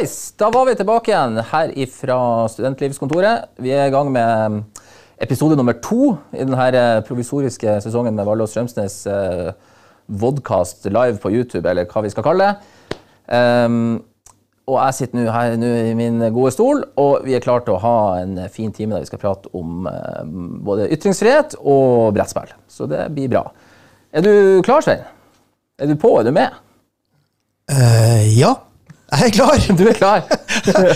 Nice! Da var vi tilbake igjen her fra Studentlivskontoret. Vi er i gang med episode nummer to i denne provisoriske sesongen med Vallås Strømsnes eh, vodkast live på YouTube, eller hva vi skal kalle det. Um, og jeg sitter nå her nu i min gode stol, og vi er klare til å ha en fin time der vi skal prate om eh, både ytringsfrihet og brettspill. Så det blir bra. Er du klar, Svein? Er du på? Er du med? Uh, ja, jeg er klar. Du er klar?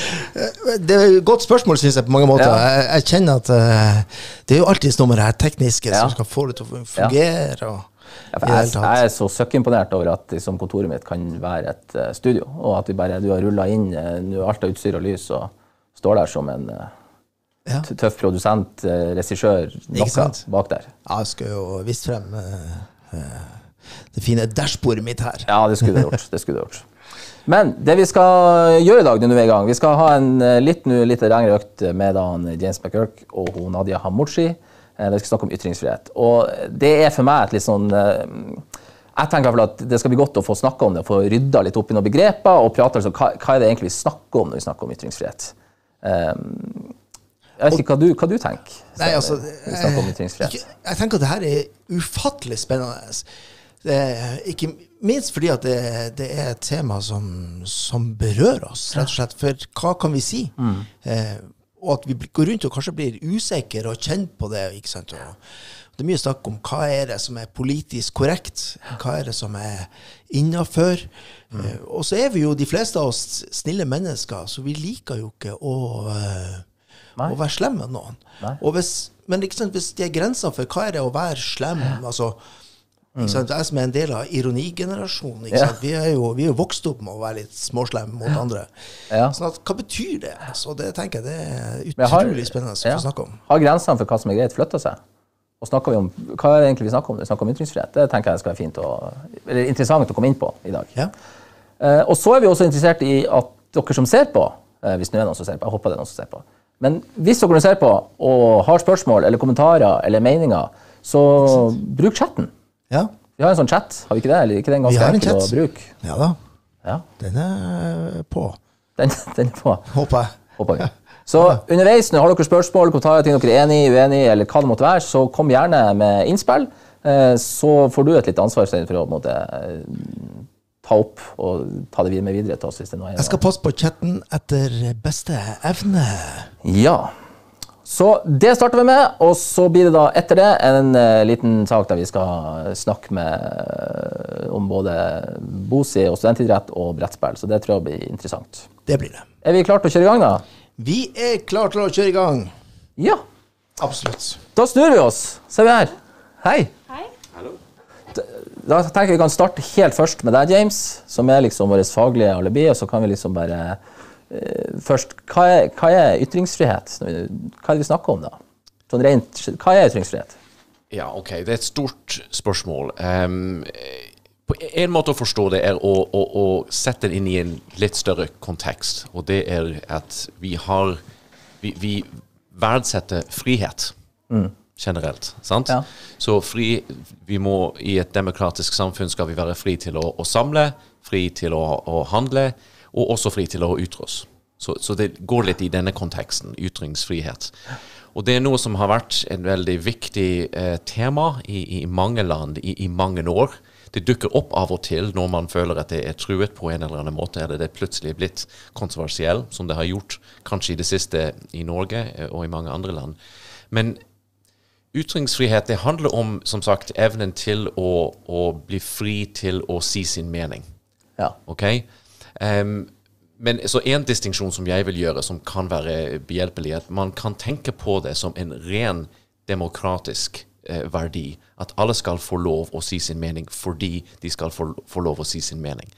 Det er et godt spørsmål, syns jeg, på mange måter. Ja. Jeg, jeg kjenner at uh, det er jo alltid noe med det her tekniske Ja. som skal få det til å fungere. Og, Ja, jeg, jeg er så søkkimponert over at liksom, kontoret mitt kan være et uh, studio, og at vi bare, du har rulla inn uh, alt av utstyr og lys og står der som en tøff produsent, regissør, noe bak der. Ja, jeg skal jo vise frem det fine dashbordet mitt her. Ja, det skulle du gjort. Det skulle du gjort. Men det vi skal gjøre i dag, når vi er i gang Vi skal ha en eh, litt, litt lengre økt med da, James McGurk og hun Nadia Hamuchi. Eh, Vi skal snakke om ytringsfrihet. Og det er for meg et litt sånn eh, Jeg tenker at det skal bli godt å få snakka om det, få rydda litt opp i noen begreper, og prate altså, hva, hva er det egentlig vi snakker om når vi snakker om ytringsfrihet. Um, jeg vet ikke hva du, hva du tenker Nei, altså. Jeg, jeg tenker at det her er ufattelig spennende. Er ikke minst fordi at det, det er et tema som, som berører oss, rett og slett. For hva kan vi si? Mm. Eh, og at vi går rundt og kanskje blir usikre og kjenner på det. ikke sant? Og det er mye snakk om hva er det som er politisk korrekt, hva er det som er innafor. Mm. Eh, og så er vi jo de fleste av oss snille mennesker, så vi liker jo ikke å eh, å være slemme med noen. Hvis, men sant, hvis det er grenser for hva er det å være slem altså, sant, Jeg som er en del av ironigenerasjonen, Ja. vi er jo vi er jo vokst opp med å være litt småslemme mot andre. Ja. Sånn at, Hva betyr det? Så det tenker jeg det er utrolig har- spennende ja. å snakke om. Har grensene for hva som er greit, flytta seg? Og snakker vi om, Hva er det egentlig vi snakker om? Vi snakker om ytringsfrihet. Det tenker jeg skal være fint og, eller interessant å komme inn på i dag. Ja. Eh, og så er vi også interessert i at dere som ser på, eh, hvis det er noen som ser på, jeg håper det er noen som ser på, men hvis dere ser på og har spørsmål eller kommentarer eller meninger, så bruk chatten. Ja. Vi har en sånn chat, har vi ikke det? Eller ikke den ganske enkel å bruke? Ja da. Ja, Den er på, den, den er på. håper jeg. Håper vi. Så underveis, når har dere spørsmål, kommentarer, ting dere er enig i, uenig i, eller hva det måtte være, så kom gjerne med innspill. Eh, Så får du et litt ansvar for å måte, eh, ta opp og ta det videre med videre til oss. hvis det nå er Jeg skal passe på chatten etter beste evne. Ja. Så det starter vi med, og så blir det da etter det en uh, liten sak der vi skal snakke med, uh, om både BOSI og studentidrett og brettspill. Så det tror jeg blir interessant. Det blir det. Er vi klare til å kjøre i gang, da? Vi er klare til å kjøre i gang. Ja. Absolutt. Da snur vi oss. Se her. Hei. Hei. Da tenker jeg vi kan starte helt først med deg, James, som er liksom vårt faglige alibi. Og så kan vi liksom bare Først, hva er, hva er ytringsfrihet? Hva er det vi snakker om, da? Sånn rent, hva er ytringsfrihet? Ja, ok. Det er et stort spørsmål. Um, på en måte å forstå det er å, å, å sette det inn i en litt større kontekst. Og det er at vi har Vi, vi verdsetter frihet generelt. Sant? Ja. Så fri Vi må i et demokratisk samfunn skal vi være fri til å, å samle, fri til å, å handle, og også fri til å ytre oss. Så, så det går litt i denne konteksten, ytringsfrihet. Og det er noe som har vært en veldig viktig eh, tema i, i mange land i, i mange år. Det dukker opp av og til når man føler at det er truet på en eller annen måte, eller det er plutselig blitt kontroversiell, som det har gjort kanskje i det siste i Norge eh, og i mange andre land. Men ytringsfrihet det handler om som sagt, evnen til å, å bli fri til å si sin mening. Ja. Ok? Em, men så en distinksjon som jeg vil gjøre, som kan være behjelpelig, at man kan tenke på det som en ren demokratisk eh, verdi. At alle skal få lov å si sin mening fordi de skal få, få lov å si sin mening.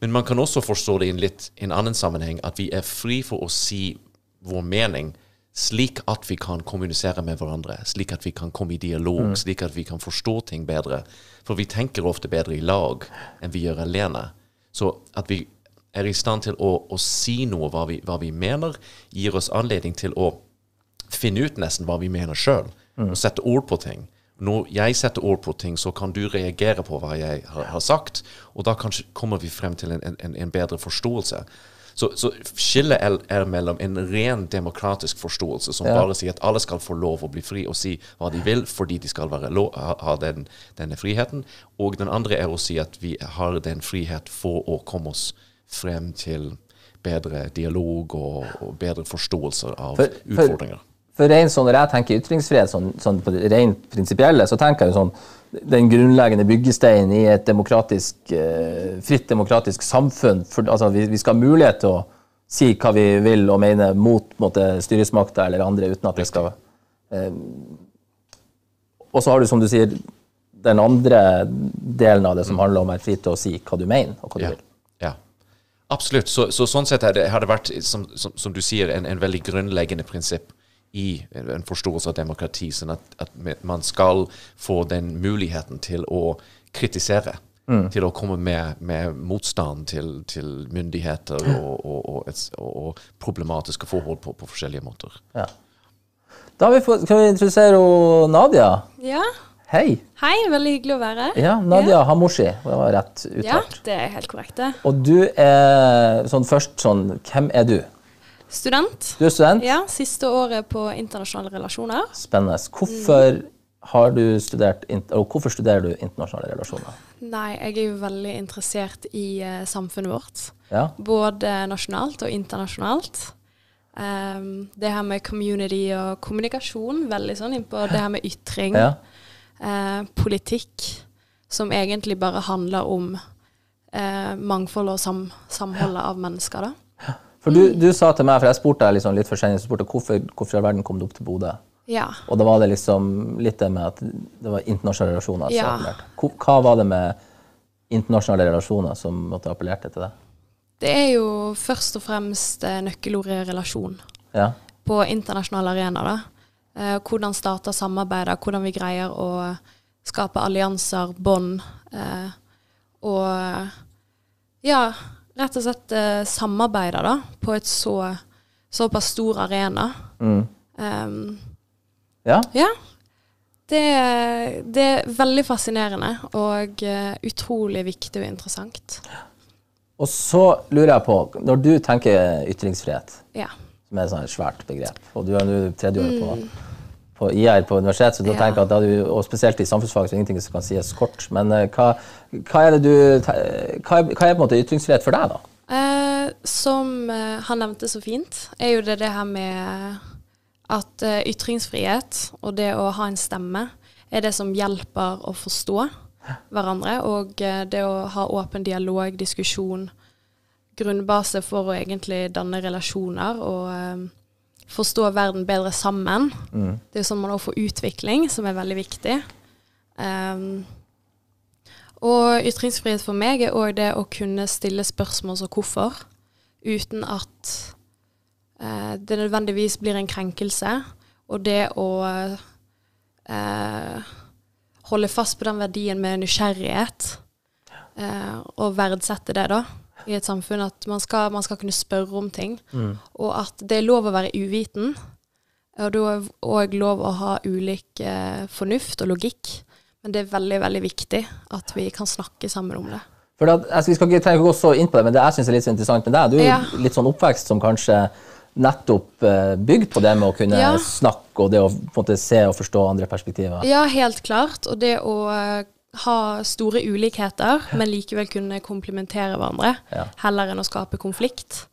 Men man kan også forstå det i en litt en annen sammenheng, at vi er fri for å si vår mening slik at vi kan kommunisere med hverandre, slik at vi kan komme i dialog, slik at vi kan forstå ting bedre. For vi tenker ofte bedre i lag enn vi gjør alene. Så at vi er i stand til å, å si noe hva vi, hva vi mener, gir oss anledning til å finne ut nesten hva vi mener sjøl, og sette ord på ting. Når jeg setter ord på ting, så kan du reagere på hva jeg har, har sagt, og da kanskje kommer vi frem til en, en, en bedre forståelse. Så, så skillet er, er mellom en ren demokratisk forståelse, som Ja. bare sier at alle skal få lov å bli fri og si hva de vil, fordi de skal lov, ha, ha den, denne friheten, og den andre er å si at vi har den frihet for å komme oss frem til bedre dialog og, og bedre forståelser av For- for- utfordringer. For for sånn, Når jeg tenker ytringsfrihet sånn, sånn på det rent prinsipielle, så tenker jeg jo sånn den grunnleggende byggesteinen i et demokratisk, eh, fritt demokratisk samfunn. For, altså, vi, vi skal ha mulighet til å si hva vi vil og mene mot styresmakter eller andre, uten at det skal eh, Og så har du, som du sier, den andre delen av det som handler om å være fri til å si hva du mener, og hva du Ja. vil. Absolutt. Så, så sånn sett har det, har det vært, som, som, som du sier, en, en veldig grunnleggende prinsipp i en, forståelse av demokrati, sånn at, at man skal få den muligheten til å kritisere. Til å komme med, med motstand til, til myndigheter og, og, og, et, og, og problematiske forhold på, på forskjellige måter. Ja. Da har vi få, kan vi introdusere Nadia. Ja. Hei. Hei, veldig hyggelig å være her. Ja, Nadia Hamoshi. Det var rett Ja, det er helt korrekt, det. Og du er sånn først sånn Hvem er du? Student. Du er student. Ja, siste året på internasjonale relasjoner. Spennende. Hvorfor har du studert hvorfor studerer du internasjonale relasjoner? Nei, jeg er jo veldig interessert i uh, samfunnet vårt. Ja? Både nasjonalt og internasjonalt. Um, det her med community og kommunikasjon, veldig sånn innpå det her med ytring. ja. Eh, politikk, som egentlig bare handler om eh, mangfold og sam samholdet av mennesker, da. For du, du sa til meg, for jeg spurte deg liksom litt for sent, spurte hvorfor, hvorfor i verden kom du opp til Bodø? Ja. Og da var det liksom litt det med at det var internasjonale relasjoner som Ja. Hva var det med internasjonale relasjoner som måtte appellerte til deg? Det er jo først og fremst eh, nøkkelordet relasjon Ja? på internasjonale arenaer. da. Eh, hvordan starte samarbeider, hvordan vi greier å skape allianser, bånd. Eh, og ja, rett og slett eh, samarbeide da, på et så såpass stor arena. Mm. Um, Ja? ja. Det, det er veldig fascinerende og uh, utrolig viktig og interessant. Og så lurer jeg på, når du tenker ytringsfrihet, Ja. Som er et svært begrep, og du er nå tredje året på, på IR på universitet, så du Ja. tenker at du, og spesielt i samfunnsfag, så er det ingenting som kan sies kort. Men eh, hva, hva er det du, hva hva er på en måte ytringsfrihet for deg, da? Eh, som eh, han nevnte så fint, er jo det det her med at eh, ytringsfrihet og det å ha en stemme er det som hjelper å forstå hverandre, og det å ha åpen dialog, diskusjon, grunnbase for å egentlig danne relasjoner og eh, forstå verden bedre sammen. Det er jo sånn man også får utvikling, som er veldig viktig. Um, og ytringsfrihet for meg er òg det å kunne stille spørsmål som hvorfor, uten at eh, det nødvendigvis blir en krenkelse. Og det å eh, holde fast på den verdien med nysgjerrighet, eh, og verdsette det, da, i et samfunn. At man skal, man skal kunne spørre om ting. Og at det er lov å være uviten. Og da er òg lov å ha ulik eh, fornuft og logikk. Men det er veldig, veldig viktig at vi kan snakke sammen om det. For da, altså, vi skal ikke ikke gå så inn på det, men det jeg syns er litt så interessant med deg, du er Ja. litt sånn oppvekst som kanskje nettopp eh, bygd på det med å kunne Ja. snakke og det å måte se og forstå andre perspektiver. Ja, helt klart. Og det å eh, ha store ulikheter, men likevel kunne komplementere hverandre, Ja. heller enn å skape konflikt.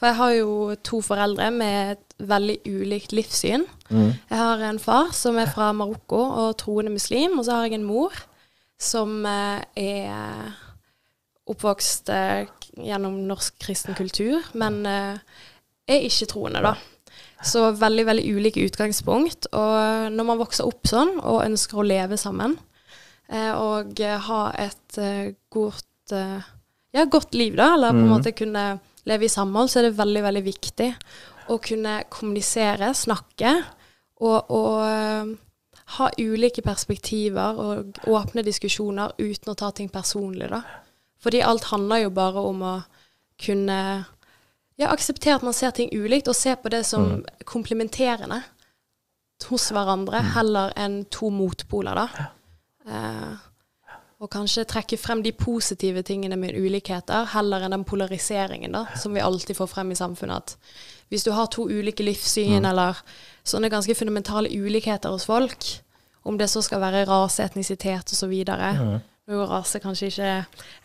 For jeg har jo to foreldre med et veldig ulikt livssyn. Jeg har en far som er fra Marokko og troende muslim, og så har jeg en mor som eh, er oppvokst eh, gjennom norsk kristen kultur, men eh, er ikke troende, da. Så veldig, veldig ulike utgangspunkt. Og når man vokser opp sånn og ønsker å leve sammen, og eh, ha et eh, godt, eh, ja, godt liv, da, eller på en måte kunne leve i samhold, så er det veldig, veldig viktig å kunne kommunisere, snakke, og, og eh, ha ulike perspektiver og åpne diskusjoner uten å ta ting personlig, da. Fordi alt handler jo bare om å kunne ja, akseptere at man ser ting ulikt, og se på det som komplementerende hos hverandre, heller enn to motpoler, da. Eh, Og kanskje trekke frem de positive tingene med ulikheter, heller enn den polariseringen da, som vi alltid får frem i samfunnet. At hvis du har to ulike livssyn, eller sånne ganske fundamentale ulikheter hos folk, om det så skal være rase, etnisitet osv. Nå er rase kanskje ikke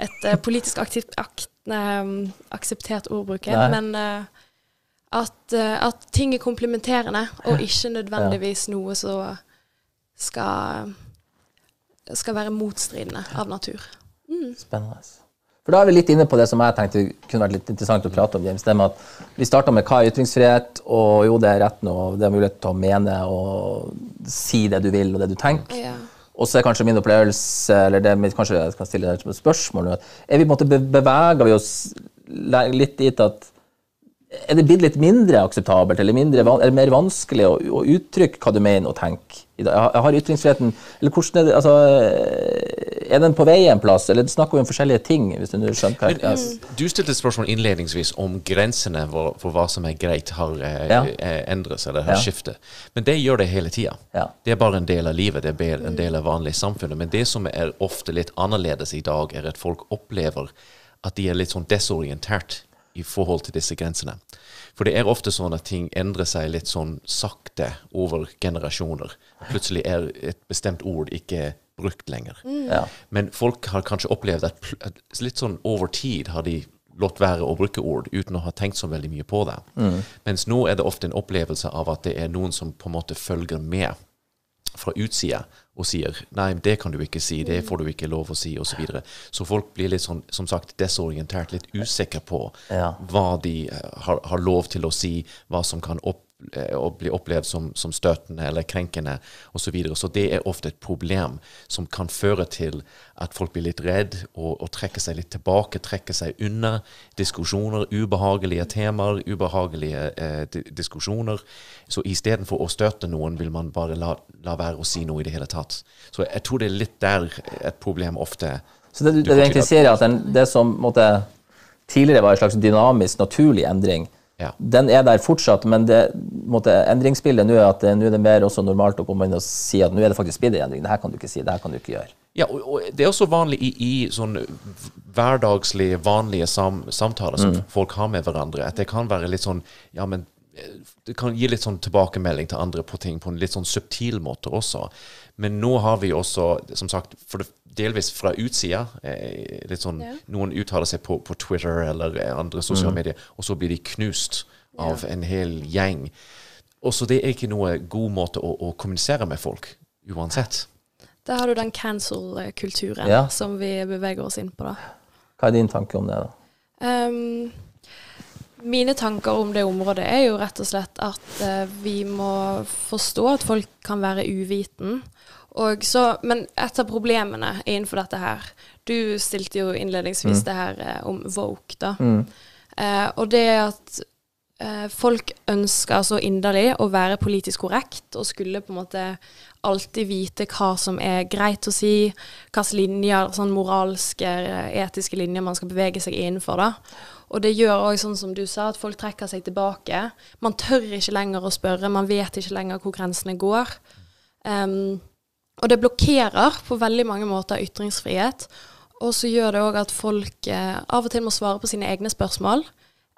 et uh, politisk aktivt, akt, uh, akseptert ordbruk, men uh, at, eh, at ting er komplementerende, og ikke nødvendigvis noe som skal, skal være motstridende av natur. Spennende. For da er vi litt inne på det som jeg tenkte kunne vært litt interessant å prate om. James, det med at Vi starta med hva er ytringsfrihet, og jo, det er retten og det er mulighet til å mene og si det du vil og det du tenker. Ja. Og så er kanskje min opplevelse, eller det kanskje jeg skal stille deg et spørsmål er vi på en måte beveger vi oss litt dit at er det blitt litt mindre akseptabelt eller mindre, er det mer vanskelig å, å uttrykke hva du mener og tenker? I dag? Har- ytringsfriheten Eller hvordan er det altså, Er den på vei en plass, eller snakker vi om forskjellige ting? hvis du skjønner hva Men, Du stilte et spørsmål innledningsvis om grensene for, for hva som er greit, har eh, Ja. eh, endret seg eller har Ja. skiftet. Men det gjør det hele tida. Ja. Det er bare en del av livet, det er en del av vanlig samfunnet. Men det som er ofte litt annerledes i dag, er at folk opplever at de er litt sånn desorientert i forhold til disse grensene. For det er ofte sånn at ting endrer seg litt sånn sakte over generasjoner. Plutselig er et bestemt ord ikke brukt lenger. Ja. Men folk har kanskje opplevd at, at litt sånn over tid har de latt være å bruke ord uten å ha tenkt så veldig mye på det. Mens nå er det ofte en opplevelse av at det er noen som på en måte følger med fra utsida og sier nei, det kan du ikke si, det får du ikke lov å si, osv. Så, videre. så folk blir litt sånn, som sagt, desorientert, litt usikre på Ja. hva de eh, har, har lov til å si, hva som kan opp, eh, og bli opplevd som, som støtende eller krenkende osv. Så, videre. så det er ofte et problem som kan føre til at folk blir litt redd og, og trekker seg litt tilbake, trekker seg unna diskusjoner, ubehagelige temaer, ubehagelige eh, di diskusjoner. Så istedenfor å støte noen, vil man bare la, la være å si noe i det hele tatt. Så jeg tror det er litt der et problem ofte Så det, du- det du egentlig sier, er at den, det som måtte, tidligere var en slags dynamisk, naturlig endring, Ja. den er der fortsatt, men det, måtte, endringsbildet nå er at det, nå er det mer også normalt å komme inn og si at nå er det faktisk blitt en endring. Det her kan du ikke si, det her kan du ikke gjøre. Ja, og, og det er også vanlig i, i sånn hverdagslige, vanlige sam, samtaler som folk har med hverandre, at det kan være litt sånn Ja, men eh, det kan gi litt sånn tilbakemelding til andre på ting på en litt sånn subtil måte også. Men nå har vi også, som sagt, for det, delvis fra utsida eh, litt sånn, Ja. Noen uttaler seg på, på Twitter eller andre sosiale medier, og så blir de knust av en hel gjeng. Og så det er ikke noe god måte å, å kommunisere med folk, uansett. Da har du den cancel-kulturen Ja. som vi beveger oss inn på, da. Hva er din tanke om det? da? Um, mine tanker om det området er jo rett og slett at uh, vi må forstå at folk kan være uviten. Og så, men et av problemene innenfor dette her Du stilte jo innledningsvis det her eh, om woke, da. Eh, og det at eh, folk ønsker så inderlig å være politisk korrekt og skulle på en måte alltid vite hva som er greit å si, hvilke linjer, sånn moralske, eh, etiske linjer man skal bevege seg innenfor. da. Og det gjør òg sånn som du sa, at folk trekker seg tilbake. Man tør ikke lenger å spørre, man vet ikke lenger hvor grensene går. Em, og det blokkerer på veldig mange måter ytringsfrihet. Og så gjør det òg at folk eh, av og til må svare på sine egne spørsmål,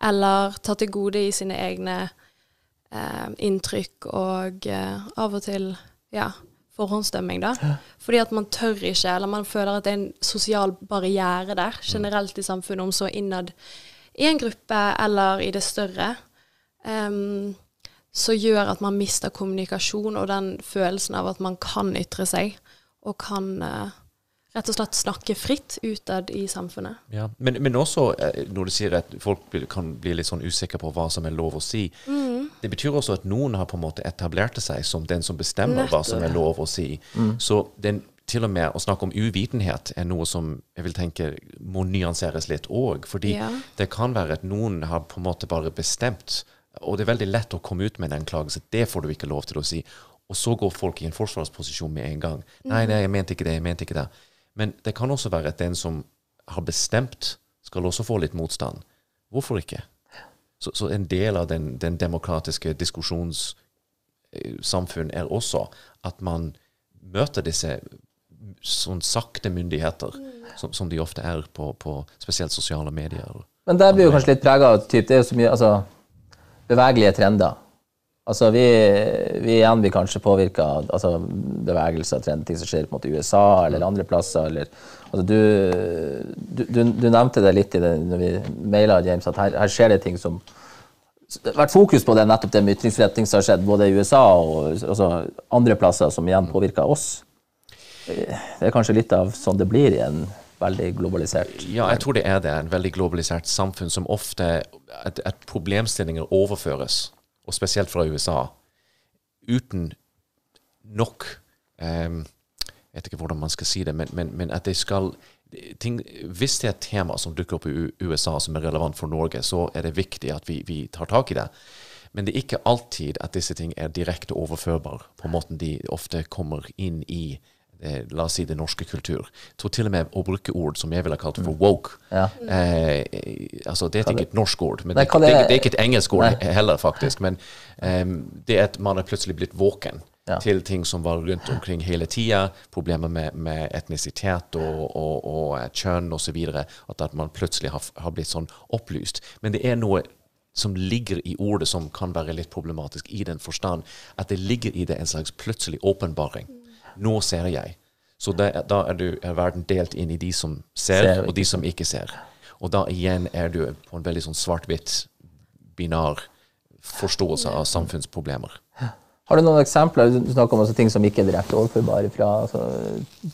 eller ta til gode i sine egne eh, inntrykk, og eh, av og til ja, forhåndsdømming, da. Fordi at man tør ikke, eller man føler at det er en sosial barriere der, generelt i samfunnet, om så innad i en gruppe eller i det større. em, som gjør at man mister kommunikasjon og den følelsen av at man kan ytre seg, og kan eh, rett og slett snakke fritt utad i samfunnet. Ja, men, men også eh, når du sier at folk kan bli litt sånn usikre på hva som er lov å si, det betyr også at noen har på en måte etablert seg som den som bestemmer hva som er lov å si. Så den, til og med å snakke om uvitenhet er noe som jeg vil tenke må nyanseres litt òg. Fordi Ja. det kan være at noen har på en måte bare bestemt, og det er veldig lett å komme ut med en anklagelse. Det får du ikke lov til å si. Og så går folk i en forsvarsposisjon med en gang. Nei, nei, jeg mente ikke det, jeg mente ikke det. Men det kan også være at den som har bestemt, skal også få litt motstand. Hvorfor ikke? Så, så en del av den, den demokratiske diskusjonssamfunn er også at man møter disse sånn sakte myndigheter, som, som de ofte er på, på spesielt sosiale medier. Men der blir jo kanskje litt prega av typ, det er jo så mye altså, bevegelige trender. Altså, vi, vi igjen blir kanskje påvirka av altså, bevegelser, trender, ting som skjer på en måte i USA eller andre plasser. Eller, altså, du, du, du, nevnte det litt i det når vi maila James, at her, her skjer det ting som det har vært fokus på det nettopp det med ytringsretting som har skjedd både i USA og altså, andre plasser, som igjen påvirker oss. Det er kanskje litt av sånn det blir i en veldig globalisert Ja, jeg tror det er det. En veldig globalisert samfunn som ofte at, at problemstillinger overføres, og spesielt fra USA, uten nok um, Jeg vet ikke hvordan man skal si det, men, men, men at det skal ting, Hvis det er et tema som dukker opp i USA som er relevant for Norge, så er det viktig at vi, vi tar tak i det. Men det er ikke alltid at disse ting er direkte overførbare på måten de ofte kommer inn i eh, la oss si det norske kultur. Jeg tror til og med å bruke ord som jeg ville kalt for woke. Ja. Eh, altså Det er ikke et norsk ord, men Nei, det, det, det- er ikke et engelsk ord Nei. heller, faktisk. Men em, det er at man er plutselig blitt våken Ja. til ting som var rundt omkring hele tida. Problemer med, med etnisitet og, og, og eh, kjønn osv. At, at man plutselig har, har blitt sånn opplyst. Men det er noe som ligger i ordet som kan være litt problematisk, i den forstand at det ligger i det en slags plutselig åpenbaring. Nå ser jeg. Så det, da er, du, er verden delt inn i de som ser, Ser og de som ikke ser. Og da igjen er du på en veldig sånn svart-hvitt, binar forståelse av samfunnsproblemer. Har du noen eksempler? Du snakker om ting som ikke er direkte overførbare fra altså,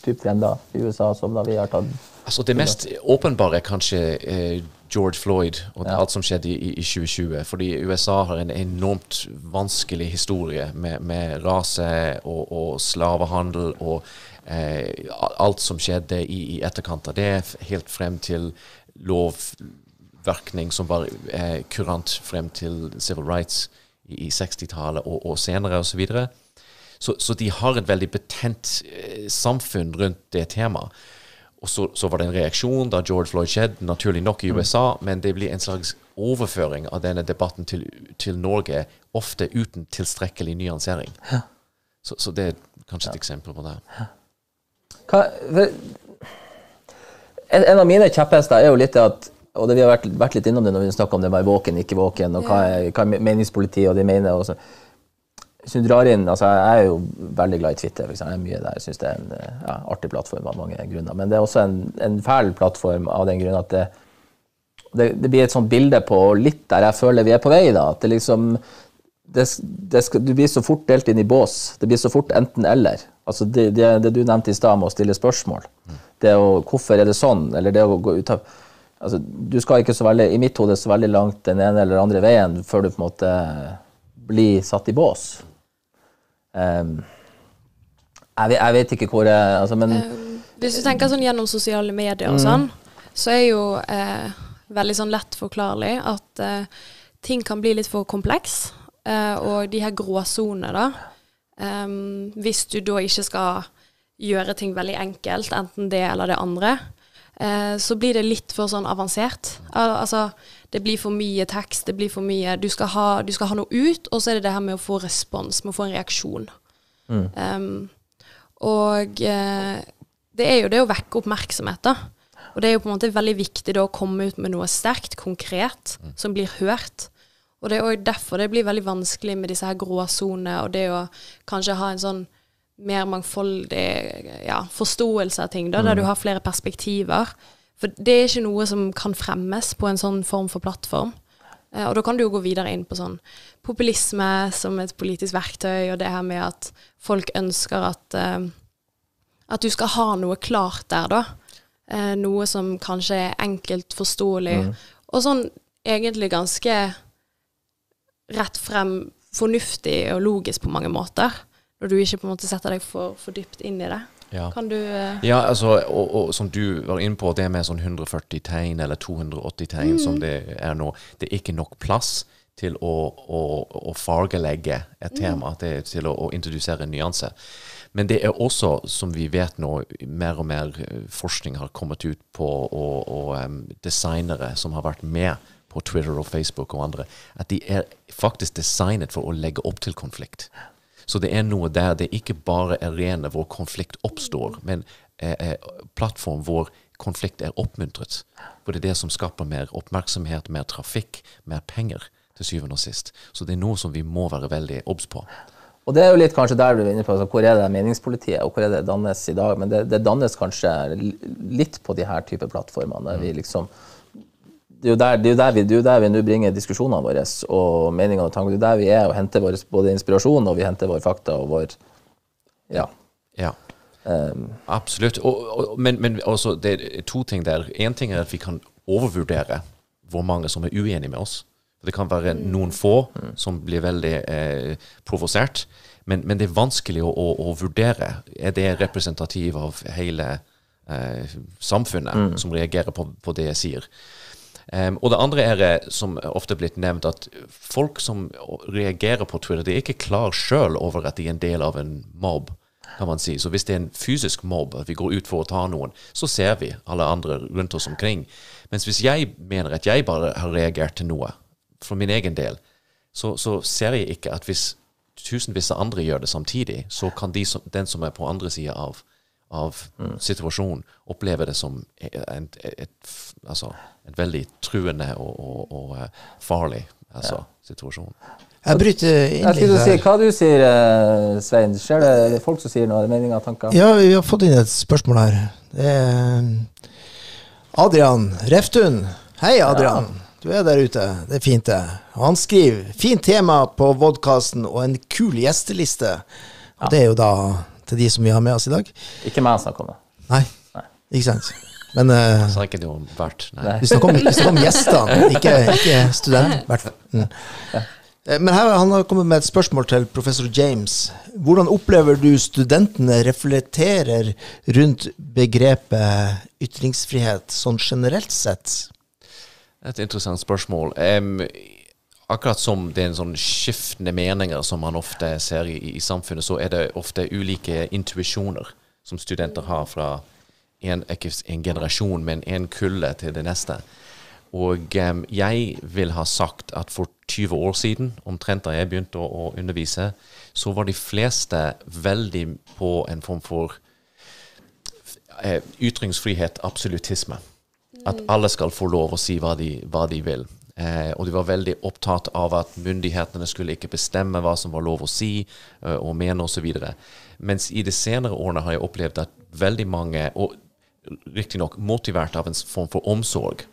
typ trender i USA, som da vi har tatt Altså Det mest åpenbare er kanskje eh, George Floyd og alt som skjedde i, i 2020. Fordi USA har en enormt vanskelig historie med, med rase og, og slavehandel og eh, alt som skjedde i, i etterkant av det, helt frem til lovverkning som var eh, kurant frem til civil rights i, i 60-tallet og, og senere osv. Så, videre. så Så de har et veldig betent eh, samfunn rundt det temaet. Og så, så var det en reaksjon da George Floyd skjedde, naturlig nok i USA, men det blir en slags overføring av denne debatten til, til Norge, ofte uten tilstrekkelig nyansering. Så, så det er kanskje et eksempel på det. Hva, en, en av mine kjepphester er jo litt det at og det Vi har vært, vært litt innom det når vi snakker om det med våken, ikke våken, og hva er, hva er meningspolitiet og de mener. Og så. Hvis du drar inn, altså Jeg er jo veldig glad i Twitter. Jeg er mye der. Syns det er en ja, artig plattform av mange grunner. Men det er også en, en fæl plattform av den grunn at det, det, det blir et sånt bilde på litt der jeg føler vi er på vei. da, at det liksom det, skal, Du blir så fort delt inn i bås. Det blir så fort enten-eller. Altså det, du nevnte i stad med å stille spørsmål. Det å, Hvorfor er det sånn? Eller det å gå ut av altså, Du skal ikke så veldig, i mitt hode så veldig langt den ene eller andre veien før du på en måte blir satt i bås. Ehm, jeg, vet, jeg vet ikke hvor jeg altså, Men Hvis du tenker sånn gjennom sosiale medier og sånn, så er jo eh, veldig sånn lett forklarlig at eh, ting kan bli litt for kompleks. Eh, og de her gråsonene, da. Um, hvis du da ikke skal gjøre ting veldig enkelt, enten det eller det andre, eh, så blir det litt for sånn avansert. Al altså, det blir for mye tekst, det blir for mye Du skal ha, du skal ha noe ut, og så er det det her med å få respons, med å få en reaksjon. Em, og uh, det er jo det å vekke oppmerksomhet, da. Og det er jo på en måte veldig viktig da å komme ut med noe sterkt, konkret, som blir hørt. Og det er òg derfor det blir veldig vanskelig med disse her gråsonene, og det å kanskje ha en sånn mer mangfoldig ja, forståelse av ting, da, der du har flere perspektiver. For det er ikke noe som kan fremmes på en sånn form for plattform. Eh, og da kan du jo gå videre inn på sånn populisme som et politisk verktøy, og det her med at folk ønsker at eh, at du skal ha noe klart der, da. Eh, noe som kanskje er enkelt forståelig, og sånn egentlig ganske rett frem fornuftig og logisk på mange måter. Når du ikke på en måte setter deg for, for dypt inn i det. Ja. Kan du eh, Ja, altså, og, og som du var inne på, det med sånn 140 tegn eller 280 tegn som det er nå, det er ikke nok plass til å, å, å fargelegge et tema, det er til å, å introdusere nyanse. Men det er også, som vi vet nå, mer og mer eh, forskning har kommet ut på, og, og um, designere som har vært med på Twitter og Facebook og andre, at de er faktisk designet for å legge opp til konflikt. Så det er noe der det ikke bare er rene hvor konflikt oppstår, men eh, eh, plattform hvor konflikt er oppmuntret. For det er det som skaper mer oppmerksomhet, mer trafikk, mer penger til syvende og sist. Så det er noe som vi må være veldig obs på. Og det er jo litt kanskje der du er inne på, altså, hvor er det meningspolitiet, og hvor er det dannes i dag? Men det, det dannes kanskje litt på de her type plattformene. Mm. vi liksom det er jo der, det er der vi, det er der vi nå bringer diskusjonene våre og meningene og tankene. Det er der vi er og henter vår både inspirasjon og vi henter våre fakta og vår Ja. Ja. Absolutt. Og, og, men, men også, det er to ting der. Én ting er at vi kan overvurdere hvor mange som er uenige med oss. Det kan være noen få som blir veldig eh, provosert. Men, men, det er vanskelig å, å, å, vurdere. Er det representativ av hele eh, samfunnet mm. som reagerer på, på, det jeg sier? Um, og det andre er, som ofte er blitt nevnt, at folk som reagerer på Twitter, de er ikke klar sjøl over at de er en del av en mobb kan man si. Så hvis det er en fysisk mobb, at vi går ut for å ta noen, så ser vi alle andre rundt oss omkring. Mens hvis jeg mener at jeg bare har reagert til noe, for min egen del, så, så ser jeg ikke at hvis tusenvis av andre gjør det samtidig, så kan de som, den som er på andre sida av, av mm. situasjonen, oppleve det som et, et, et, altså, en veldig truende og, og, og eh, farlig altså, ja. situasjon. Jeg bryter inn litt her. Si, hva du sier eh, Svein? Skjer det folk som sier noe? Meninger og tanker? Ja, vi har fått inn et spørsmål her. Det er eh, Adrian Reftun. Hei, Adrian. Ja. Du er der ute. Det er fint, det. Han skriver 'fint tema på vodkasten og en kul gjesteliste'. Og ja. det er jo da til de som vi har med oss i dag. Ikke meg snakker om det. Nei. Nei. Ikke sant. Men uh, sa ikke noe om hvert. Vi snakker om, om gjestene, ikke, ikke student. Mm. Eh, men her, han har kommet med et spørsmål til professor James. Hvordan opplever du studentene reflekterer rundt begrepet ytringsfrihet sånn generelt sett? Et interessant spørsmål. Um, akkurat som det er en sånn skiftende meninger som man ofte ser i, i samfunnet, så er det ofte ulike intuisjoner som studenter har fra en, en generasjon, men en kulle til det neste. Og um, jeg vil ha sagt at for 20 år siden, omtrent da jeg begynte å, å, undervise, så var de fleste veldig på en form for uh, ytringsfrihet, absolutisme. At mm. alle skal få lov å si hva de, hva de vil. Eh, og de var veldig opptatt av at myndighetene skulle ikke bestemme hva som var lov å si uh, og mene osv. Mens i de senere årene har jeg opplevd at veldig mange, og riktignok motivert av en form for omsorg,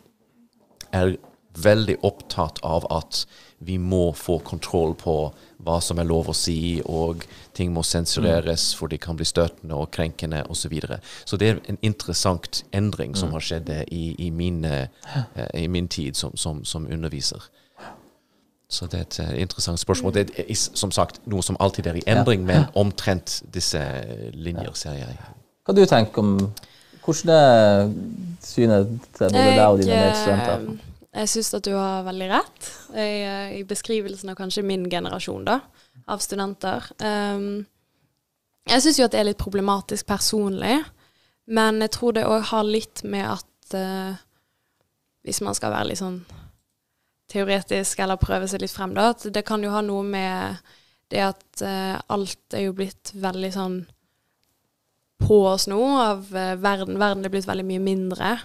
er veldig opptatt av at vi må få kontroll på hva som er lov å si, og ting må sensureres mm. for de kan bli støtende og krenkende osv. Så, videre. så det er en interessant endring som mm. har skjedd i, i, min, uh, i min, tid som, som, som, underviser. Så det er et interessant spørsmål. Det er som sagt noe som alltid er i endring, men omtrent disse linjer, ser jeg. Hva du tenker om hvordan synet til både deg og dine medstudenter? Eh, jeg syns at du har veldig rett i, eh, i, beskrivelsen av kanskje min generasjon da, av studenter. Um, jeg syns jo at det er litt problematisk personlig, men jeg tror det òg har litt med at uh, Hvis man skal være litt sånn teoretisk eller prøve seg litt frem, da, at det kan jo ha noe med det at uh, alt er jo blitt veldig sånn på oss nå av uh, verden. Verden er blitt veldig mye mindre.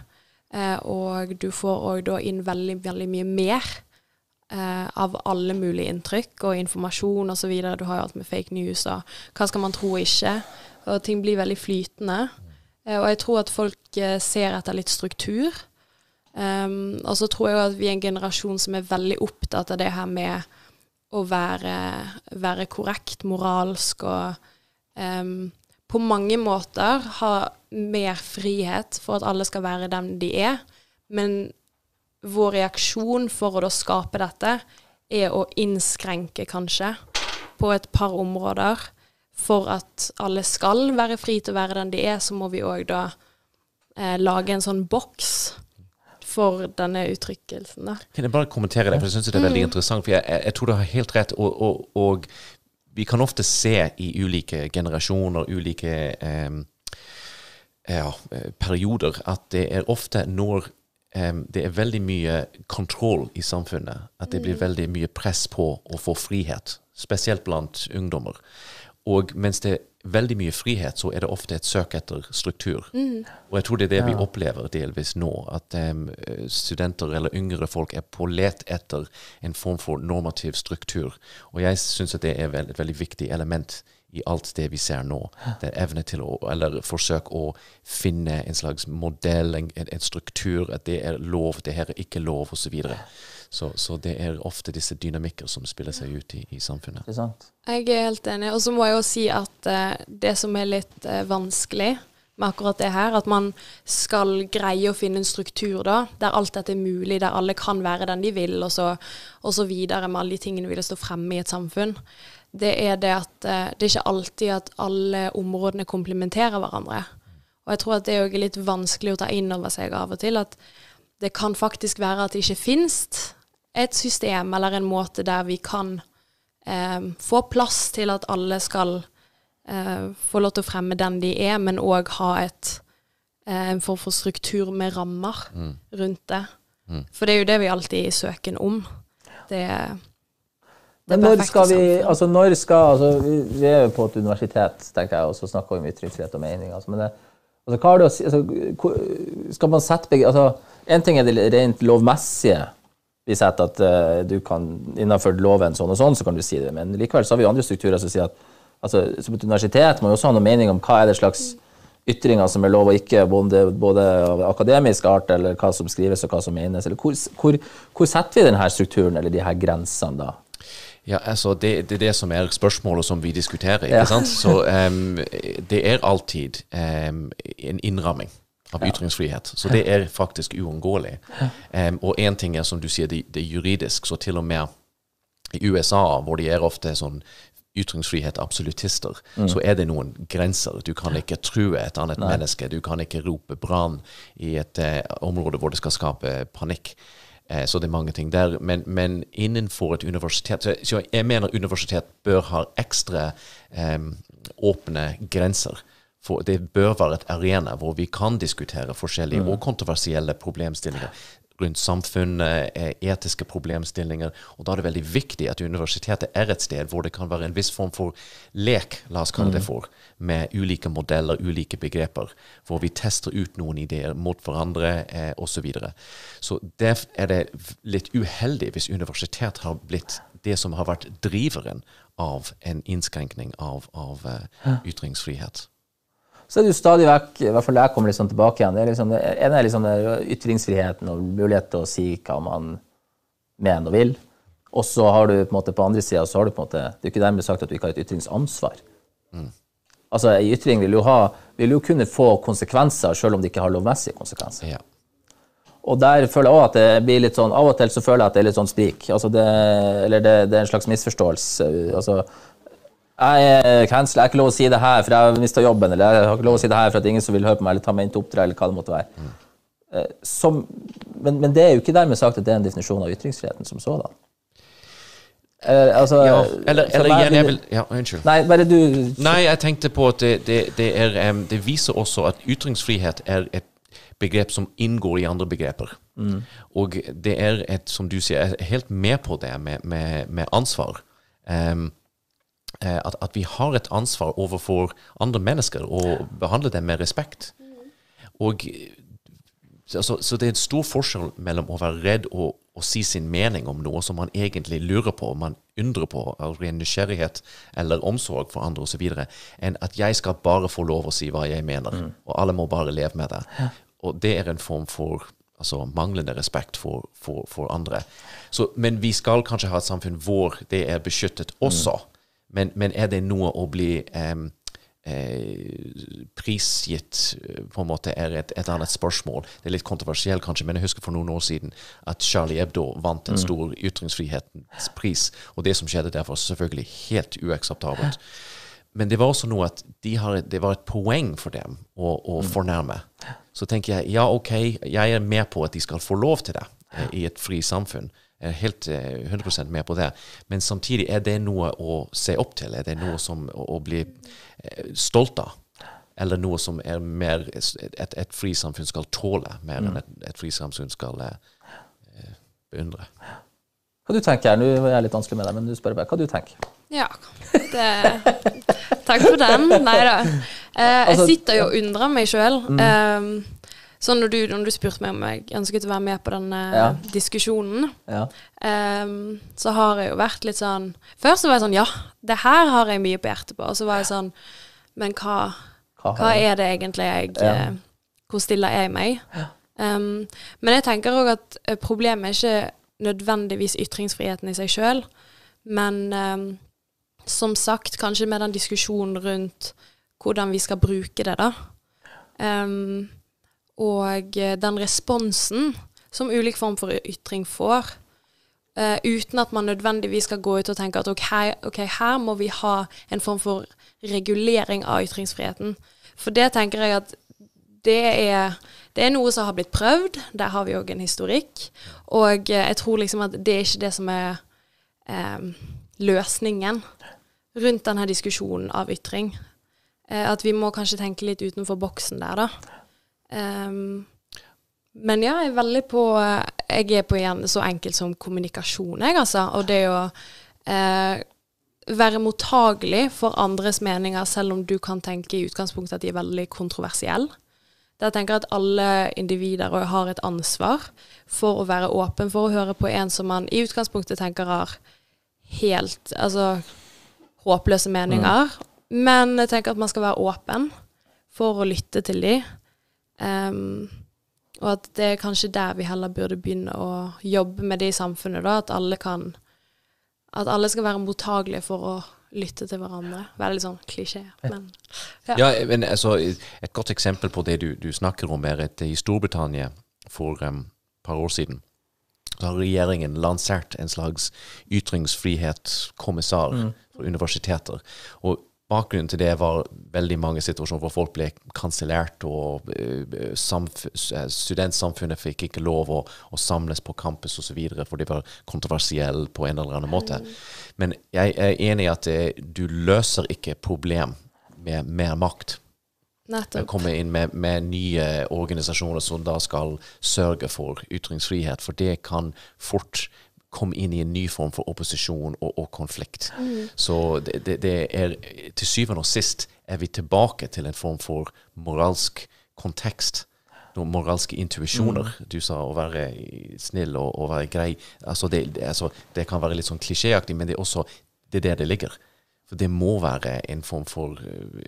Eh, og du får òg da inn veldig, veldig mye mer eh, av alle mulige inntrykk og informasjon osv. Du har jo alt med fake news og hva skal man tro og ikke. Og ting blir veldig flytende. Eh, og jeg tror at folk eh, ser etter litt struktur. Um, og så tror jeg at vi er en generasjon som er veldig opptatt av det her med å være, være korrekt, moralsk og um, på mange måter ha mer frihet for at alle skal være dem de er. Men vår reaksjon for å da skape dette er å innskrenke, kanskje, på et par områder. For at alle skal være fri til å være den de er, så må vi òg da eh, lage en sånn boks for denne uttrykkelsen. der. Kan jeg bare kommentere det, for jeg syns det er veldig mm. interessant. For jeg, jeg, tror du har helt rett. Og, og, og, vi kan ofte se i ulike generasjoner, ulike eh, ja, eh, perioder, at det er ofte når eh, det er veldig mye kontroll i samfunnet, at det blir mm. veldig mye press på å få frihet, spesielt blant ungdommer. Og mens det veldig mye frihet, så er det ofte et søk etter struktur. Og jeg tror det er det vi opplever delvis nå, at um, studenter eller yngre folk er på let etter en form for normativ struktur. Og jeg syns at det er vel- et veldig viktig element i alt det vi ser nå. Det er evne til å, eller forsøk å finne en slags modell, en, en en struktur, at det er lov, det her er ikke lov, osv. Så, så det er ofte disse dynamikker som spiller seg ut i, i samfunnet. Jeg er helt enig. Og så må jeg jo si at uh, det som er litt uh, vanskelig med akkurat det her, at man skal greie å finne en struktur da, der alt dette er mulig, der alle kan være den de vil, og så, og så videre med alle de tingene vi vil stå fremme i et samfunn, det er det at eh, det er ikke alltid at alle områdene komplementerer hverandre. Og jeg tror at det er litt vanskelig å ta inn over seg av og til, at det kan faktisk være at det ikke finnes et system eller en måte der vi kan eh, få plass til at alle skal eh, få lov til å fremme den de er, men òg ha et, eh, en form for struktur med rammer rundt det. For det er jo det vi alltid er i søken om. Det, det Men når skal vi altså når skal, altså vi, vi er jo på et universitet, tenker jeg, og så snakker vi om ytringsfrihet og mening. Altså, men det, altså, hva har det å si altså, Skal man sette altså, En ting er det rent lovmessige. Vi setter at eh, du kan innenfor loven sånn og sånn, så kan du si det. Men likevel så har vi andre strukturer som sier at altså, som et universitet må jo også ha noe mening om hva er det slags ytringer som er lov og ikke, både, både av akademisk art eller hva som skrives og hva som menes. Eller hvor, hvor, hvor setter vi denne strukturen eller de her grensene da? Ja, altså det, det er det som er spørsmålet som vi diskuterer. ikke Ja. sant? Så um, det er alltid um, en innramming av ytringsfrihet. Så det er faktisk uunngåelig. Um, og én ting er som du sier, det, det er juridisk. Så til og med i USA, hvor de er ofte sånn ytringsfrihet absolutister, så er det noen grenser. Du kan ikke true et annet menneske. Du kan ikke rope brann i et uh, område hvor det skal skape panikk. Eh, så det er mange ting der. Men, men innenfor et universitet så, så jeg mener universitet bør ha ekstra um, åpne grenser. For det bør være et arena hvor vi kan diskutere forskjellige og kontroversielle problemstillinger rundt samfunnet, eh, etiske problemstillinger. Og da er det veldig viktig at universitetet er et sted hvor det kan være en viss form for lek, la oss kalle det for, med ulike modeller, ulike begreper, hvor vi tester ut noen ideer mot hverandre eh, osv. Så, videre. så det er det litt uheldig hvis universitet har blitt det som har vært driveren av en innskrenkning av, av uh, ytringsfrihet. Så er det jo stadig vekk, i hvert fall jeg kommer litt sånn tilbake igjen, det er liksom, ene er liksom ytringsfriheten og mulighet til å si hva man mener og vil. Og så har du på en måte på andre sida så har du på en måte Det er ikke dermed sagt at du ikke har et ytringsansvar. Altså, en ytring vil jo, ha, vil jo kunne få konsekvenser selv om det ikke har lovmessige konsekvenser. Ja. Og der føler jeg også at det blir litt sånn Av og til så føler jeg at det er litt sånn sprik. Altså det, eller det, det er en slags misforståelse. Altså, jeg er cancel, jeg har ikke lov å si det her, for jeg har mista jobben, eller jeg har ikke lov å si det her for at ingen som vil høre på meg, eller ta meg inn til oppdrag, eller hva det måtte være. Eh, Som, men, men det er jo ikke dermed sagt at det er en definisjon av ytringsfriheten som sådan. Eh, altså, Ja, eller, eller igjen, jeg vil Ja, unnskyld. Nei, bare du Nei, jeg tenkte på at det, det, det, er, det viser også at ytringsfrihet er et begrep som inngår i andre begreper. Og det er et, som du sier, jeg er helt med på det med, med, med ansvar. Eh, at, at vi har et ansvar overfor andre mennesker og behandle dem med respekt. Og så, så, det er en stor forskjell mellom å være redd og å si sin mening om noe som man egentlig lurer på, man undrer på av ren nysgjerrighet eller omsorg for andre osv., enn at jeg skal bare få lov å si hva jeg mener, og alle må bare leve med det. Og det er en form for altså, manglende respekt for, for, for andre. Så, men vi skal kanskje ha et samfunn hvor det er beskyttet også. Men, men er det noe å bli um, eh, prisgitt på en måte er et, et annet spørsmål. Det er litt kontroversielt kanskje, men jeg husker for noen år siden at Charlie Hebdo vant en stor ytringsfrihetens pris. Og det som skjedde der var selvfølgelig helt uakseptabelt. Men det var også noe at de har, det var et poeng for dem å, å fornærme. Så tenker jeg ja, OK, jeg er med på at de skal få lov til det eh, i et fri samfunn. Jeg er helt eh, 100% med på det. Men samtidig er det noe å se opp til. Er det noe som å, å bli eh, stolt av? Eller noe som er mer et, et frisamfunn skal tåle, mer enn et, et frisamfunn skal eh, eh, beundre. Hva du tenker her? Nå er jeg litt vanskelig med deg, men du spør bare hva du tenker. Ja. Det, takk for den. Nei da. Eh, jeg Altså, sitter jo og undrer meg sjøl. Um, sånn når du, når du spurte meg om jeg ønsket å være med på denne Ja. diskusjonen, Ja. um, så har jeg jo vært litt sånn Først så var jeg sånn Ja, det her har jeg mye på hjertet på. Og så var jeg sånn Men hva, Hva, er det egentlig jeg eh, Hvor stiller jeg meg? Um, men jeg tenker òg at eh, problemet er ikke nødvendigvis ytringsfriheten i seg sjøl, men eh, som sagt, kanskje med den diskusjonen rundt hvordan vi skal bruke det, da. Um, og eh, den responsen som ulik form for ytring får, uh, uten at man nødvendigvis skal gå ut og tenke at okay, ok, her må vi ha en form for regulering av ytringsfriheten. For det tenker jeg at det er, det er noe som har blitt prøvd. Der har vi òg en historikk. Og eh, jeg tror liksom at det er ikke det som er eh, løsningen rundt denne diskusjonen av ytring. Eh, at vi må kanskje tenke litt utenfor boksen der, da. Ehm, men ja, jeg er veldig på Jeg er på igjen så enkelt som kommunikasjon, jeg, altså. Og det å eh, være mottagelig for andres meninger, selv om du kan tenke i utgangspunktet at de er veldig kontroversielle. Der tenker jeg at alle individer har et ansvar for å være åpen for å høre på en som man i utgangspunktet tenker har helt altså, håpløse meninger. Men jeg tenker at man skal være åpen for å lytte til de. Um, og at det er kanskje der vi heller burde begynne å jobbe med det i samfunnet. da, At alle kan At alle skal være mottagelige for å lytte til hverandre. Veldig sånn klisjé, men ja. Ja, men altså, Et godt eksempel på det du, du snakker om, er at i Storbritannia for et um, par år siden så har regjeringen lansert en slags ytringsfrihetskommissar for universiteter. Og Bakgrunnen til det var veldig mange situasjoner hvor folk ble kansellert, og eh, eh, studentsamfunnet fikk ikke lov å, å samles på campus osv. for de var kontroversielle på en eller annen måte. Men jeg er enig i at det, du løser ikke problem med mer makt. nettopp. Komme inn med, med nye organisasjoner som da skal sørge for ytringsfrihet, for det kan fort komme inn i en ny form for opposisjon og, og konflikt. Så det, det, det er til syvende og sist er vi tilbake til en form for moralsk kontekst. Noen moralske intuisjoner. Du sa å være snill og, og være grei. Altså det, det, altså det kan være litt sånn klisjéaktig, men det er også det er der det ligger. For det må være en form for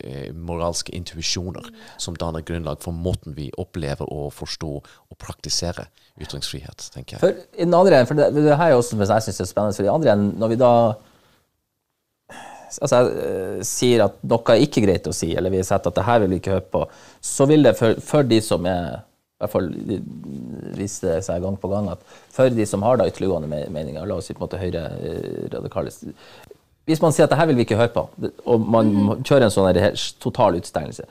eh, moralske intuisjoner som danner grunnlag for måten vi opplever og forstår og praktiserer ytringsfrihet, tenker jeg. For i den andre, for det, det her er også jeg synes er spennende, for i andre enden, når vi da altså, jeg, sier at noe er ikke greit å si, eller vi har sett at det her vil vi ikke høre på, så vil det for, for de som er i hvert fall viser det seg gang på gang at for de som har da ytterliggående meninger, la oss si på en måte høyre eh, radikale Hvis man sier at det her vil vi ikke høre på, og man må kjører en sånn her total utstengelse,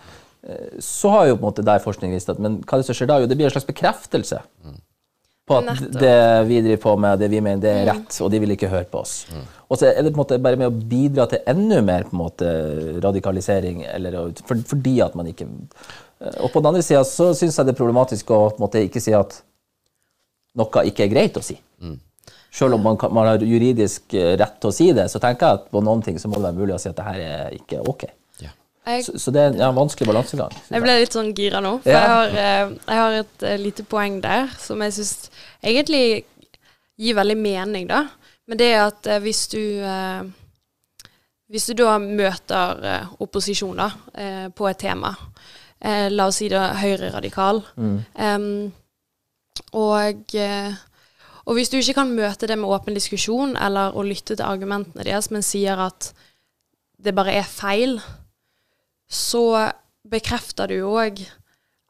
eh, så har jo på en måte der forskning vist at Men hva er det som skjer da? Jo, det blir en slags bekreftelse på at det vi driver på med, det vi mener, det er rett, og de vil ikke høre på oss. Og så er det på en måte bare med å bidra til enda mer på en måte radikalisering, eller, for, fordi at man ikke Og på den andre sida så syns jeg det er problematisk å på en måte ikke si at noe ikke er greit å si. Selv om man, kan, man har juridisk eh, rett til å si det, så tenker jeg at på noen ting så må det være mulig å si at det her er ikke ok. Ja. Jeg, Så, så det er ja, en vanskelig balansegang. jeg ble litt sånn gira nå, for Ja. jeg, har, eh, jeg har et eh, lite poeng der som jeg syns egentlig gir veldig mening, da. Men det er at hvis du eh, Hvis du da møter opposisjon da, eh, på et tema, eh, la oss si det høyreradikal, em, og eh, og hvis du ikke kan møte det med åpen diskusjon, eller å lytte til argumentene deres, men sier at det bare er feil, så bekrefter du jo òg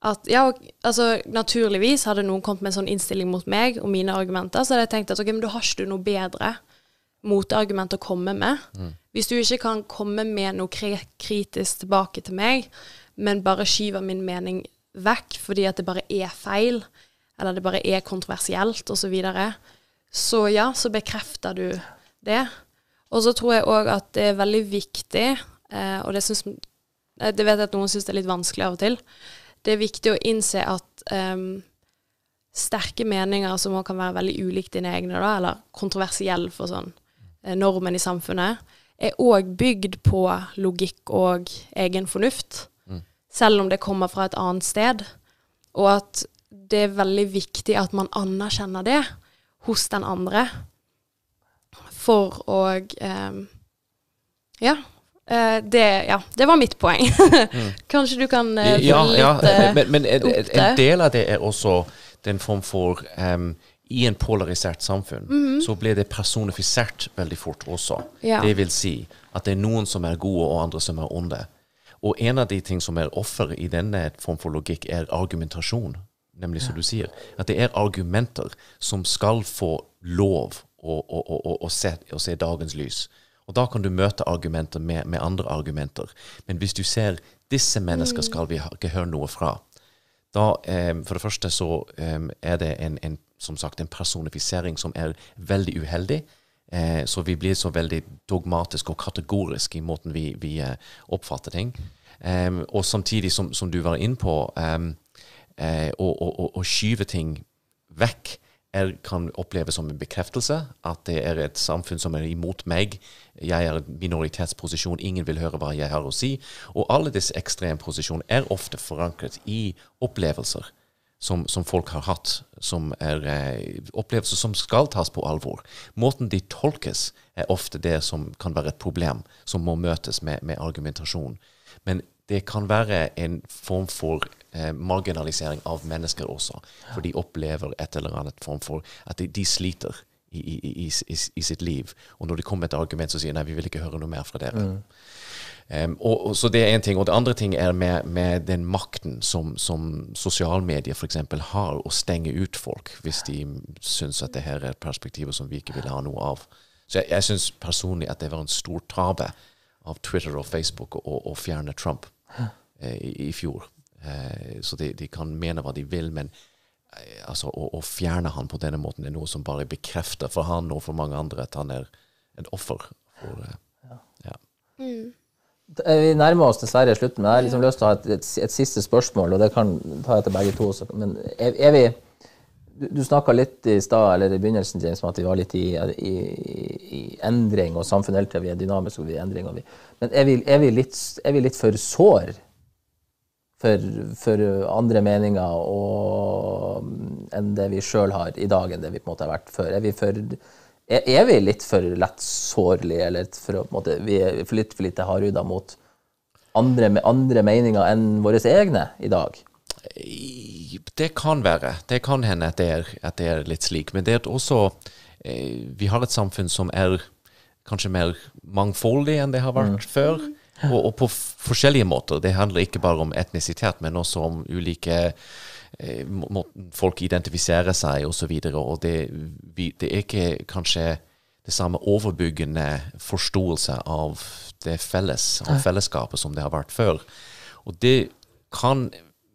at ja, altså naturligvis hadde noen kommet med en sånn innstilling mot meg og mine argumenter, så hadde jeg tenkt at ok, men da har ikke du noe bedre motargument å komme med. Hvis du ikke kan komme med noe kri kritisk tilbake til meg, men bare skyver min mening vekk fordi at det bare er feil, eller det bare er kontroversielt, osv., så, videre, så ja, så bekrefter du det. Og så tror jeg òg at det er veldig viktig, eh, og det, syns, eh, det vet jeg at noen syns det er litt vanskelig av og til, det er viktig å innse at eh, sterke meninger som også kan være veldig ulikt dine egne, da, eller kontroversielle for sånn eh, normen i samfunnet, er òg bygd på logikk og egen fornuft. Selv om det kommer fra et annet sted. Og at det er veldig viktig at man anerkjenner det hos den andre. For å eh, Ja. Eh, det, ja, det var mitt poeng. Kanskje du kan eh, Ja, litt ja, men, men en, en del av det er også den form for um, I en polarisert samfunn så blir det personifisert veldig fort også. Ja. Det vil si at det er noen som er gode, og andre som er onde. Og en av de ting som er offer i denne form for logikk, er argumentasjon. Nemlig som du sier, at det er argumenter som skal få lov å, å, å, å, se, se dagens lys. Og da kan du møte argumenter med, med andre argumenter. Men hvis du ser disse mennesker skal vi ikke høre noe fra, da eh, For det første så eh, er det en, en, som sagt, en personifisering som er veldig uheldig. Eh, så vi blir så veldig dogmatiske og kategoriske i måten vi, vi eh, oppfatter ting. Em, og samtidig, som, som du var inne på, em, eh, og, og, å skyve ting vekk er, kan oppleves som en bekreftelse. At det er et samfunn som er imot meg. Jeg er minoritetsposisjon, ingen vil høre hva jeg har å si. Og alle disse ekstremposisjonene er ofte forankret i opplevelser som, som folk har hatt, som er eh, opplevelser som skal tas på alvor. Måten de tolkes, er ofte det som kan være et problem, som må møtes med, med argumentasjon. Men det kan være en form for eh, marginalisering av mennesker også, for de opplever et eller annet form for at de, de sliter i, i, i, i, i sitt liv. Og når det kommer et argument så sier nei, vi vil ikke høre noe mer fra dere. Um, og, og, så det er en ting. Og det andre ting er med, med den makten som, som sosialmedier f.eks. har å stenge ut folk hvis de syns at det her er perspektiver som vi ikke vil ha noe av. Så jeg, jeg syns personlig at det var en stor tabbe av Twitter og Facebook å, fjerne Trump i, i fjor. Eh, så de, de kan mene hva de vil, men eh, altså, å, å fjerne han på denne måten er noe som bare bekrefter for han og for mange andre at han er et offer. For, eh, ja. Mm. Vi nærmer oss dessverre slutten, men jeg har liksom lyst til å ha et, et, et siste spørsmål, og det kan ta til begge to. Men er, er vi Du, du snakka litt i stad, eller i begynnelsen, James, om at vi var litt i, i, i endring, og samfunnet hele tida vi er dynamiske, og vi er i endring. Vi, men er vi, er, vi litt, er vi litt for sår for, for andre meninger og, enn det vi sjøl har i dag, enn det vi på en måte har vært før? Er vi for er, er vi litt for lett sårlige, eller for, måte, vi er for litt for lite hardhuda mot andre, andre meninger enn våre egne i dag? Det kan være. Det kan hende at det er, at det er litt slik. Men det er også eh, Vi har et samfunn som er kanskje mer mangfoldig enn det har vært før. Og, og på forskjellige måter. Det handler ikke bare om etnisitet, men også om ulike eh, må- folk identifiserer seg osv. Og, så og det, vi, det er ikke kanskje det samme overbyggende forståelse av det felles, av fellesskapet som det har vært før. Og det kan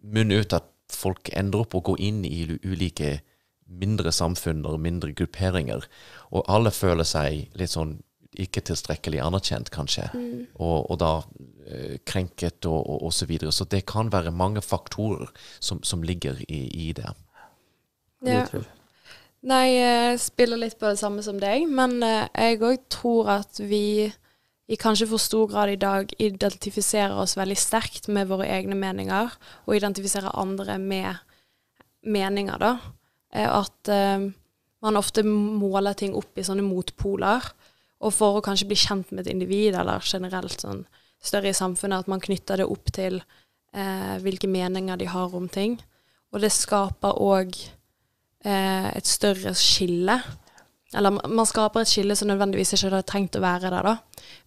munne ut at folk ender opp å gå inn i ulike mindre samfunn og mindre grupperinger, og alle føler seg litt sånn ikke tilstrekkelig anerkjent, kanskje, og, og da eh, krenket og, og, og så videre. Så det kan være mange faktorer som, som ligger i, i det. Ja. Nei, jeg spiller litt på det samme som deg, men eh, jeg òg tror at vi i kanskje for stor grad i dag identifiserer oss veldig sterkt med våre egne meninger, og identifiserer andre med meninger, da. Eh, At eh, man ofte måler ting opp i sånne motpoler, og for å kanskje bli kjent med et individ, eller generelt sånn større i samfunnet, at man knytter det opp til eh, hvilke meninger de har om ting. Og det skaper òg eh, et større skille. Eller man skaper et skille som nødvendigvis ikke hadde trengt å være der, da.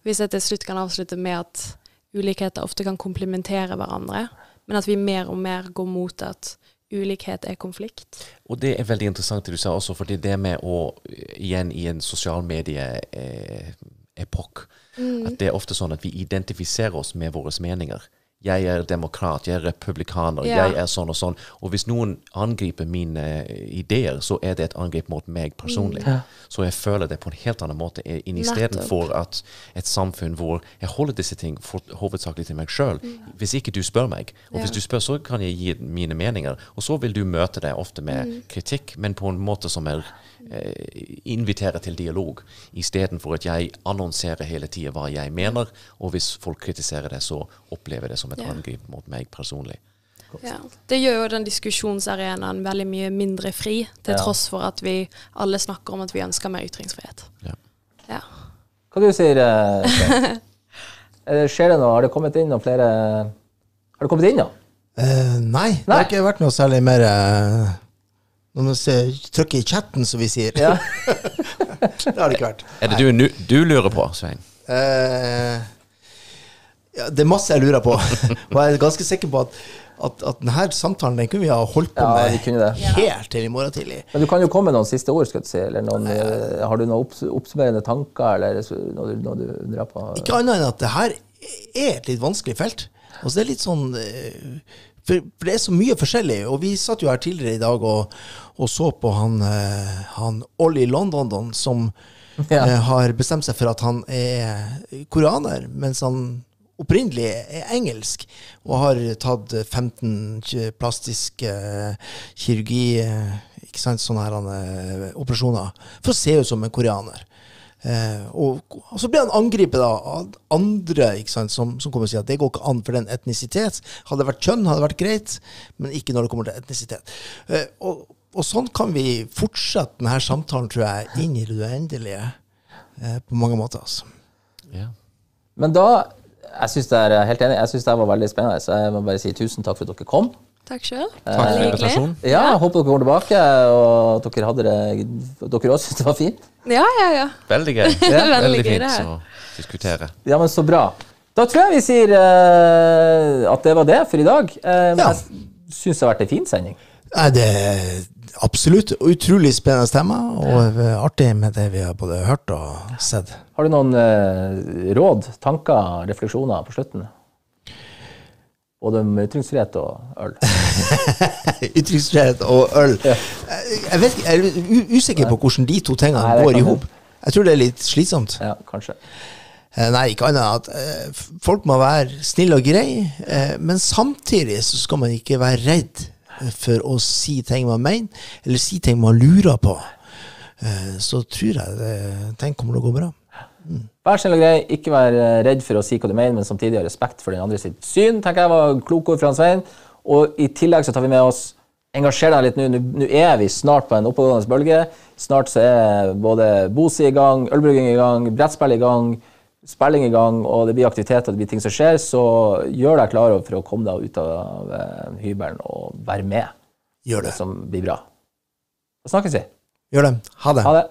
Hvis jeg til slutt kan avslutte med at ulikheter ofte kan komplementere hverandre, men at vi mer og mer går mot at ulikhet er konflikt. Og det er veldig interessant det du sa også, fordi det med å, igjen i en sosial medie-epokk, at det er ofte sånn at vi identifiserer oss med våre meninger jeg er demokrat, jeg er republikaner, Ja. jeg er sånn og sånn. Og hvis noen angriper mine eh, ideer, så er det et angrep mot meg personlig. Så jeg føler det på en helt annen måte istedenfor at et samfunn hvor jeg holder disse ting for, hovedsakelig til meg sjøl. Hvis ikke du spør meg, og hvis du spør, så kan jeg gi mine meninger. Og så vil du møte det ofte med kritikk, men på en måte som er eh, inviterer til dialog, istedenfor at jeg annonserer hele tida hva jeg mener, og hvis folk kritiserer det, så opplever det som et Ja. angrep mot meg personlig. Ja. Det gjør jo den diskusjonsarenaen veldig mye mindre fri, til Ja. tross for at vi alle snakker om at vi ønsker mer ytringsfrihet. Ja. Ja. Hva du sier du, Eh, Skjer det noe? Har det kommet inn noen flere Har det kommet inn noe? Uh, nei, det har ikke vært noe særlig mer uh, Når man ser, trykker i chatten, som vi sier. Ja. det har det ikke vært. Er det du, du lurer på, Svein? Uh, ja, det er masse jeg lurer på. Og jeg er ganske sikker på at, at, at denne samtalen den kunne vi ha holdt på Ja, med helt til i morgen tidlig. Men du kan jo komme med noen siste ord. skal du si, eller noen, eh, Har du noen opps oppsummerende tanker, eller så- noe, du- noe du undrer på? Ikke annet enn at det her er et litt vanskelig felt. Altså det er litt sånn eh, for, for det er så mye forskjellig. Og vi satt jo her tidligere i dag og, og så på han, eh, han Ollie London som Ja. eh, har bestemt seg for at han er koreaner, mens han opprinnelig er engelsk, og har tatt 15 plastiske kirurgi, eh, ikke sant, sånne her, operasjoner, for å se ut som en koreaner. Eh, og, og så blir han angrepet da, av andre ikke sant, som, som kommer og sier at det går ikke an for den etnisitet. Hadde det vært kjønn, hadde det vært greit, men ikke når det kommer til etnisitet. Eh, og, og sånn kan vi fortsette denne samtalen, tror jeg, inn i det uendelige. Eh, på mange måter. Altså. Ja. Men da Jeg synes det er er helt enig, jeg synes det var veldig spennende, så jeg må bare si tusen takk for at dere kom. Takk sjøl. Takk for invitasjonen. Ja, jeg Håper dere kommer tilbake, og at dere hadde det Dere også syntes det var fint. Ja, ja, ja. Veldig gøy. Veldig Veldig fint å diskutere. Ja, men så bra. Da tror jeg vi sier uh, at det var det for i dag. Uh, men Ja. Jeg syns det har vært en fin sending. Nei, det er absolutt utrolig spennende stemmer, og eh, artig med det vi har både hørt og sett. Har du noen uh, råd, tanker, refleksjoner på slutten? Både om ytringsfrihet og øl. Ytringsfrihet og øl. Jeg, jeg, vet, jeg er usikker på hvordan de to tingene Nei, går i hop. Jeg tror det er litt slitsomt. Ja, kanskje. Eh, Nei, ikke annet enn at eh, folk må være snille og greie, eh, men samtidig så skal man ikke være redd for å si ting man mener, eller si ting man lurer på. Så tror jeg det, ting kommer til å gå bra. Vær snill og grei, ikke vær eh, redd for å si hva du mener, men samtidig ha respekt for den andre sitt syn. tenker jeg var kloke ord fra Svein. Og i tillegg så tar vi med oss Engasjer deg litt nå. Nå er vi snart på en oppadgående bølge. Snart så er både Bosi i gang, ølbrygging i gang, brettspill i gang, spilling i gang, og det blir aktiviteter, det blir ting som skjer. Så gjør deg klar for å komme deg ut av eh, hybelen og være med. Gjør Det det. som blir bra. Da snakkes vi. Gjør det. Ha det. Ha det.